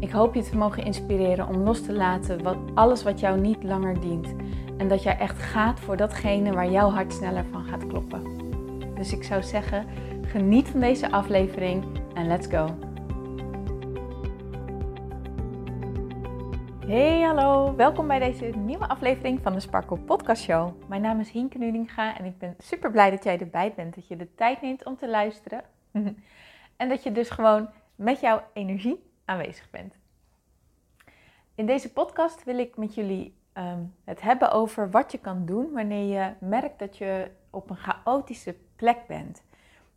Ik hoop je te mogen inspireren om los te laten wat, alles wat jou niet langer dient. En dat jij echt gaat voor datgene waar jouw hart sneller van gaat kloppen. Dus ik zou zeggen, geniet van deze aflevering en let's go. Hey hallo, welkom bij deze nieuwe aflevering van de Sparkle Podcast Show. Mijn naam is Hienke Nudinga en ik ben super blij dat jij erbij bent, dat je de tijd neemt om te luisteren. en dat je dus gewoon met jouw energie aanwezig bent. In deze podcast wil ik met jullie ehm, het hebben over wat je kan doen wanneer je merkt dat je op een chaotische plek bent.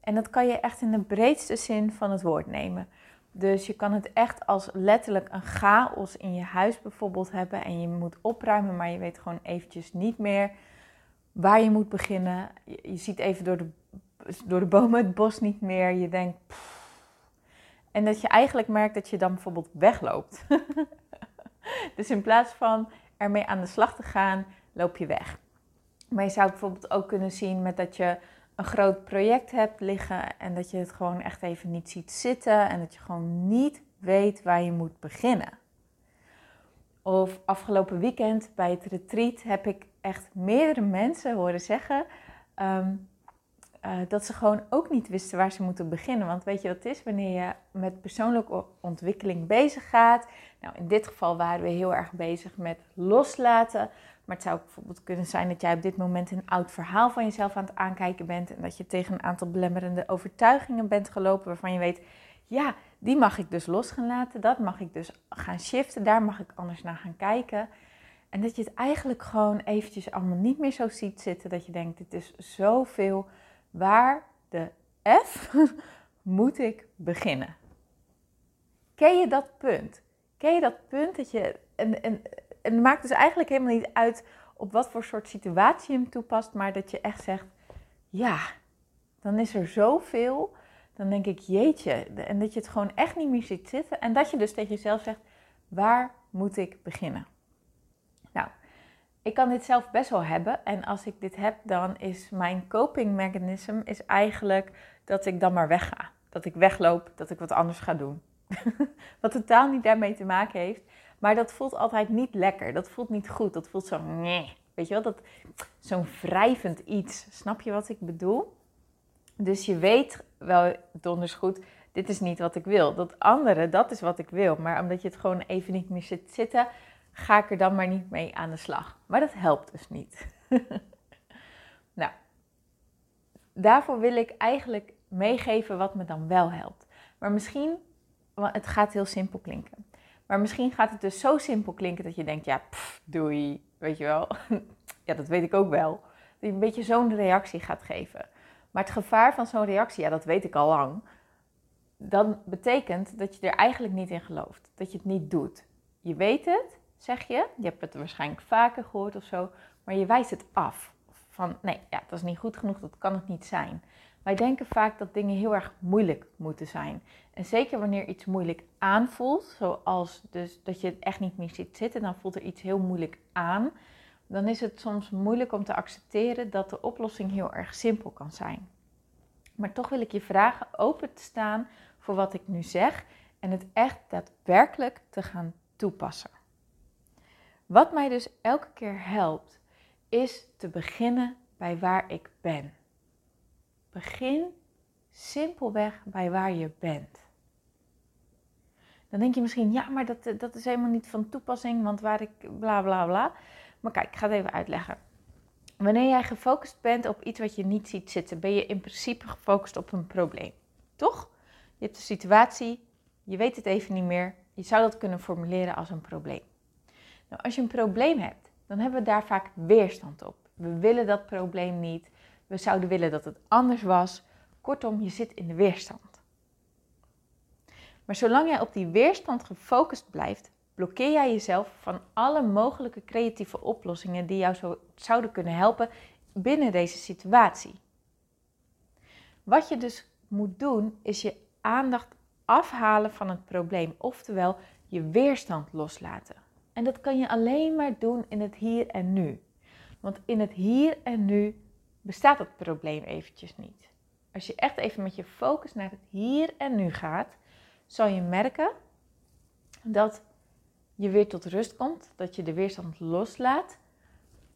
En dat kan je echt in de breedste zin van het woord nemen. Dus je kan het echt als letterlijk een chaos in je huis bijvoorbeeld hebben en je moet opruimen, maar je weet gewoon eventjes niet meer waar je moet beginnen. Je, ziet even door de, door de bomen het bos niet meer. Je denkt. En dat je eigenlijk merkt dat je dan bijvoorbeeld wegloopt. dus in plaats van ermee aan de slag te gaan, loop je weg. Maar je zou bijvoorbeeld ook kunnen zien met dat je een groot project hebt liggen en dat je het gewoon echt even niet ziet zitten en dat je gewoon niet weet waar je moet beginnen. Of afgelopen weekend bij het retreat heb ik echt meerdere mensen horen zeggen ehm, eh, dat ze gewoon ook niet wisten waar ze moeten beginnen. Want weet je wat het is? Wanneer je met persoonlijke ontwikkeling bezig gaat. Nou, in dit geval waren we heel erg bezig met loslaten. Maar het zou bijvoorbeeld kunnen zijn dat jij op dit moment een oud verhaal van jezelf aan het aankijken bent. En dat je tegen een aantal belemmerende overtuigingen bent gelopen waarvan je weet, ja, die mag ik dus los gaan laten. Dat mag ik dus gaan shiften. Daar mag ik anders naar gaan kijken. En dat je het eigenlijk gewoon eventjes allemaal niet meer zo ziet zitten. Dat je denkt, dit is zoveel. Waar de F moet ik beginnen? Ken je dat punt? Ken je dat punt dat je. En, en, en het maakt dus eigenlijk helemaal niet uit op wat voor soort situatie je hem toepast, maar dat je echt zegt: ja, dan is er zoveel. Dan denk ik, jeetje. En dat je het gewoon echt niet meer ziet zitten. En dat je dus tegen jezelf zegt: waar moet ik beginnen? Ik kan dit zelf best wel hebben. En als ik dit heb, dan is mijn coping mechanism is eigenlijk dat ik dan maar wegga. Dat ik wegloop, dat ik wat anders ga doen. wat totaal niet daarmee te maken heeft. Maar dat voelt altijd niet lekker. Dat voelt niet goed. Dat voelt zo, nee. Weet je wel, dat, zo'n wrijvend iets. Snap je wat ik bedoel? Dus je weet wel donders goed, dit is niet wat ik wil. Dat andere, dat is wat ik wil. Maar omdat je het gewoon even niet meer zit zitten, ga ik er dan maar niet mee aan de slag. Maar dat helpt dus niet. nou, daarvoor wil ik eigenlijk meegeven wat me dan wel helpt. Maar misschien, want het gaat heel simpel klinken. Maar misschien gaat het dus zo simpel klinken dat je denkt, ja, doei, weet je wel. ja, dat weet ik ook wel. Dat je een beetje zo'n reactie gaat geven. Maar het gevaar van zo'n reactie, ja, dat weet ik al lang. Dan betekent dat je er eigenlijk niet in gelooft. Dat je het niet doet. Je weet het, zeg je. Je hebt het waarschijnlijk vaker gehoord of zo. Maar je wijst het af. Van nee, ja, dat is niet goed genoeg, dat kan het niet zijn. Wij denken vaak dat dingen heel erg moeilijk moeten zijn. En zeker wanneer iets moeilijk aanvoelt, zoals dus dat je het echt niet meer ziet zitten, dan voelt er iets heel moeilijk aan. Dan is het soms moeilijk om te accepteren dat de oplossing heel erg simpel kan zijn. Maar toch wil ik je vragen open te staan voor wat ik nu zeg en het echt daadwerkelijk te gaan toepassen. Wat mij dus elke keer helpt, is te beginnen bij waar ik ben. Begin simpelweg bij waar je bent. Dan denk je misschien, ja, maar dat, dat is helemaal niet van toepassing, want waar ik bla bla bla. Maar kijk, ik ga het even uitleggen. Wanneer jij gefocust bent op iets wat je niet ziet zitten, ben je in principe gefocust op een probleem. Toch? Je hebt een situatie, je weet het even niet meer. Je zou dat kunnen formuleren als een probleem. Nou, als je een probleem hebt, dan hebben we daar vaak weerstand op. We willen dat probleem niet. We zouden willen dat het anders was. Kortom, je zit in de weerstand. Maar zolang jij op die weerstand gefocust blijft, blokkeer jij jezelf van alle mogelijke creatieve oplossingen die jou zo zouden kunnen helpen binnen deze situatie. Wat je dus moet doen, is je aandacht afhalen van het probleem, oftewel je weerstand loslaten. En dat kan je alleen maar doen in het hier en nu. Want in het hier en nu bestaat het probleem eventjes niet. Als je echt even met je focus naar het hier en nu gaat, zal je merken dat je weer tot rust komt, dat je de weerstand loslaat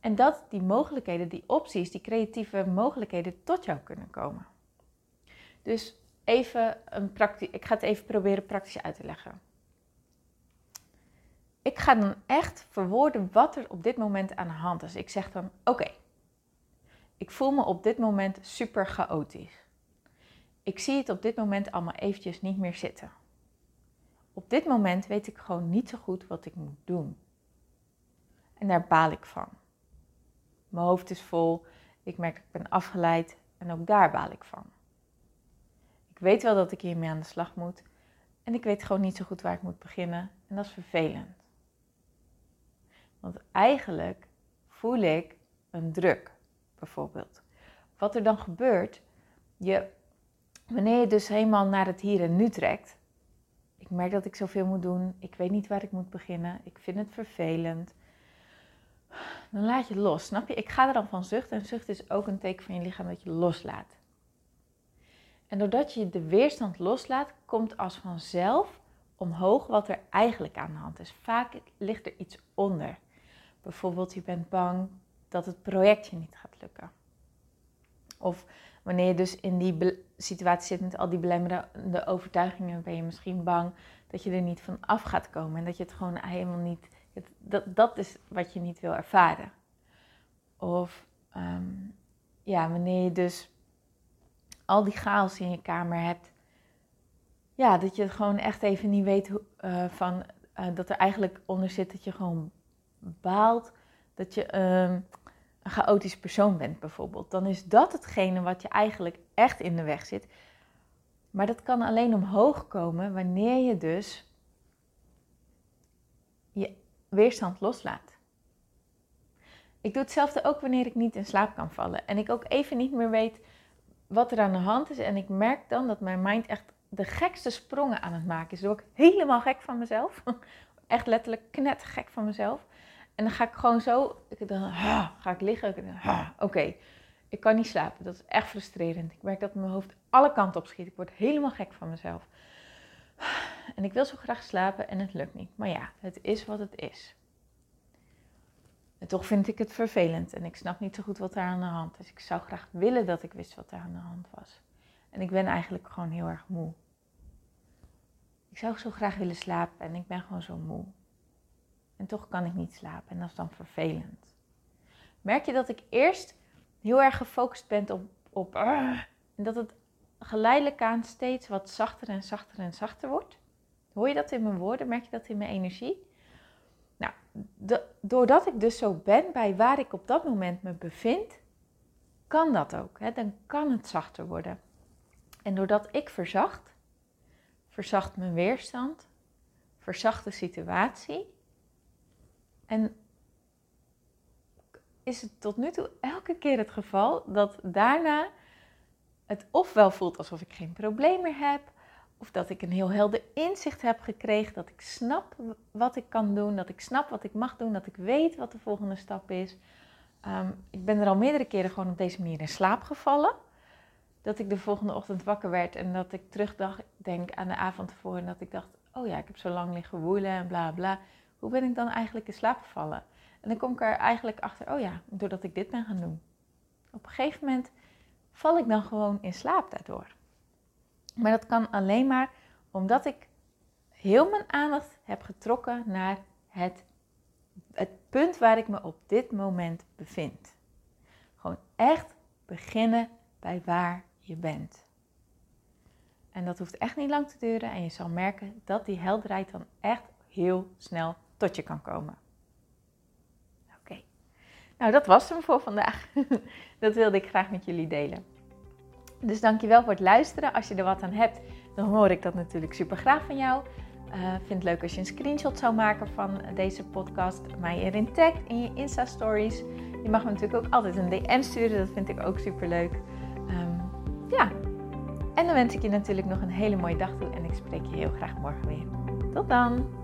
en dat die mogelijkheden, die opties, die creatieve mogelijkheden tot jou kunnen komen. Dus even een praktisch, ik ga het even proberen praktisch uit te leggen. Ik ga dan echt verwoorden wat er op dit moment aan de hand is. Ik zeg dan: Oké, ik voel me op dit moment super chaotisch. Ik zie het op dit moment allemaal eventjes niet meer zitten. Op dit moment weet ik gewoon niet zo goed wat ik moet doen. En daar baal ik van. Mijn hoofd is vol, ik merk ik ben afgeleid en ook daar baal ik van. Ik weet wel dat ik hiermee aan de slag moet en ik weet gewoon niet zo goed waar ik moet beginnen en dat is vervelend. Want eigenlijk voel ik een druk, bijvoorbeeld. Wat er dan gebeurt, je, wanneer je dus helemaal naar het hier en nu trekt, ik merk dat ik zoveel moet doen, ik weet niet waar ik moet beginnen, ik vind het vervelend. Dan laat je los, snap je? Ik ga er dan van zuchten en zucht is ook een teken van je lichaam dat je loslaat. En doordat je de weerstand loslaat, komt als vanzelf omhoog wat er eigenlijk aan de hand is. Vaak ligt er iets onder. Bijvoorbeeld, je bent bang dat het projectje niet gaat lukken. Of wanneer je dus in die situatie zit met al die belemmerende overtuigingen, ben je misschien bang dat je er niet van af gaat komen. En dat je het gewoon helemaal niet. dat, dat is wat je niet wil ervaren. Of ehm, ja, wanneer je dus al die chaos in je kamer hebt. Ja, dat je gewoon echt even niet weet hoe, uh, van, uh, dat er eigenlijk onder zit dat je gewoon baalt dat je um, een chaotisch persoon bent, bijvoorbeeld. Dan is dat hetgene wat je eigenlijk echt in de weg zit. Maar dat kan alleen omhoog komen wanneer je dus je weerstand loslaat. Ik doe hetzelfde ook wanneer ik niet in slaap kan vallen. En ik ook even niet meer weet wat er aan de hand is. En ik merk dan dat mijn mind echt de gekste sprongen aan het maken is. Word ik helemaal gek van mezelf. Echt letterlijk knettergek van mezelf. En dan ga ik gewoon zo, ik dan, ga ik liggen. Oké, ik kan niet slapen. Dat is echt frustrerend. Ik merk dat mijn hoofd alle kanten op schiet. Ik word helemaal gek van mezelf. En ik wil zo graag slapen en het lukt niet. Maar ja, het is wat het is. En toch vind ik het vervelend en ik snap niet zo goed wat er aan de hand is. Ik zou graag willen dat ik wist wat er aan de hand was. En ik ben eigenlijk gewoon heel erg moe. Ik zou zo graag willen slapen en ik ben gewoon zo moe. En toch kan ik niet slapen en dat is dan vervelend. Merk je dat ik eerst heel erg gefocust ben op, op uh, en dat het geleidelijk aan steeds wat zachter en zachter en zachter wordt? Hoor je dat in mijn woorden? Merk je dat in mijn energie? Nou, doordat ik dus zo ben bij waar ik op dat moment me bevind, kan dat ook. Hè? Dan kan het zachter worden. En doordat ik verzacht, verzacht mijn weerstand, verzacht de situatie en is het tot nu toe elke keer het geval dat daarna het ofwel voelt alsof ik geen probleem meer heb, of dat ik een heel helder inzicht heb gekregen, dat ik snap wat ik kan doen, dat ik snap wat ik mag doen, dat ik weet wat de volgende stap is. Ehm, ik ben er al meerdere keren gewoon op deze manier in slaap gevallen. Dat ik de volgende ochtend wakker werd en dat ik terugdacht, denk aan de avond ervoor en dat ik dacht, oh ja, ik heb zo lang liggen woelen en bla bla hoe ben ik dan eigenlijk in slaap gevallen? En dan kom ik er eigenlijk achter, oh ja, doordat ik dit ben gaan doen. Op een gegeven moment val ik dan gewoon in slaap daardoor. Maar dat kan alleen maar omdat ik heel mijn aandacht heb getrokken naar het, het punt waar ik me op dit moment bevind. Gewoon echt beginnen bij waar je bent. En dat hoeft echt niet lang te duren en je zal merken dat die helderheid dan echt heel snel tot je kan komen. Oké, nou dat was hem voor vandaag. dat wilde ik graag met jullie delen. Dus dankjewel voor het luisteren. Als je er wat aan hebt, dan hoor ik dat natuurlijk super graag van jou. Uh, vind het leuk als je een screenshot zou maken van deze podcast, mij erin tagt in je Insta Stories. Je mag me natuurlijk ook altijd een DM sturen, dat vind ik ook super leuk. Um, ja, en dan wens ik je natuurlijk nog een hele mooie dag toe en ik spreek je heel graag morgen weer. Tot dan!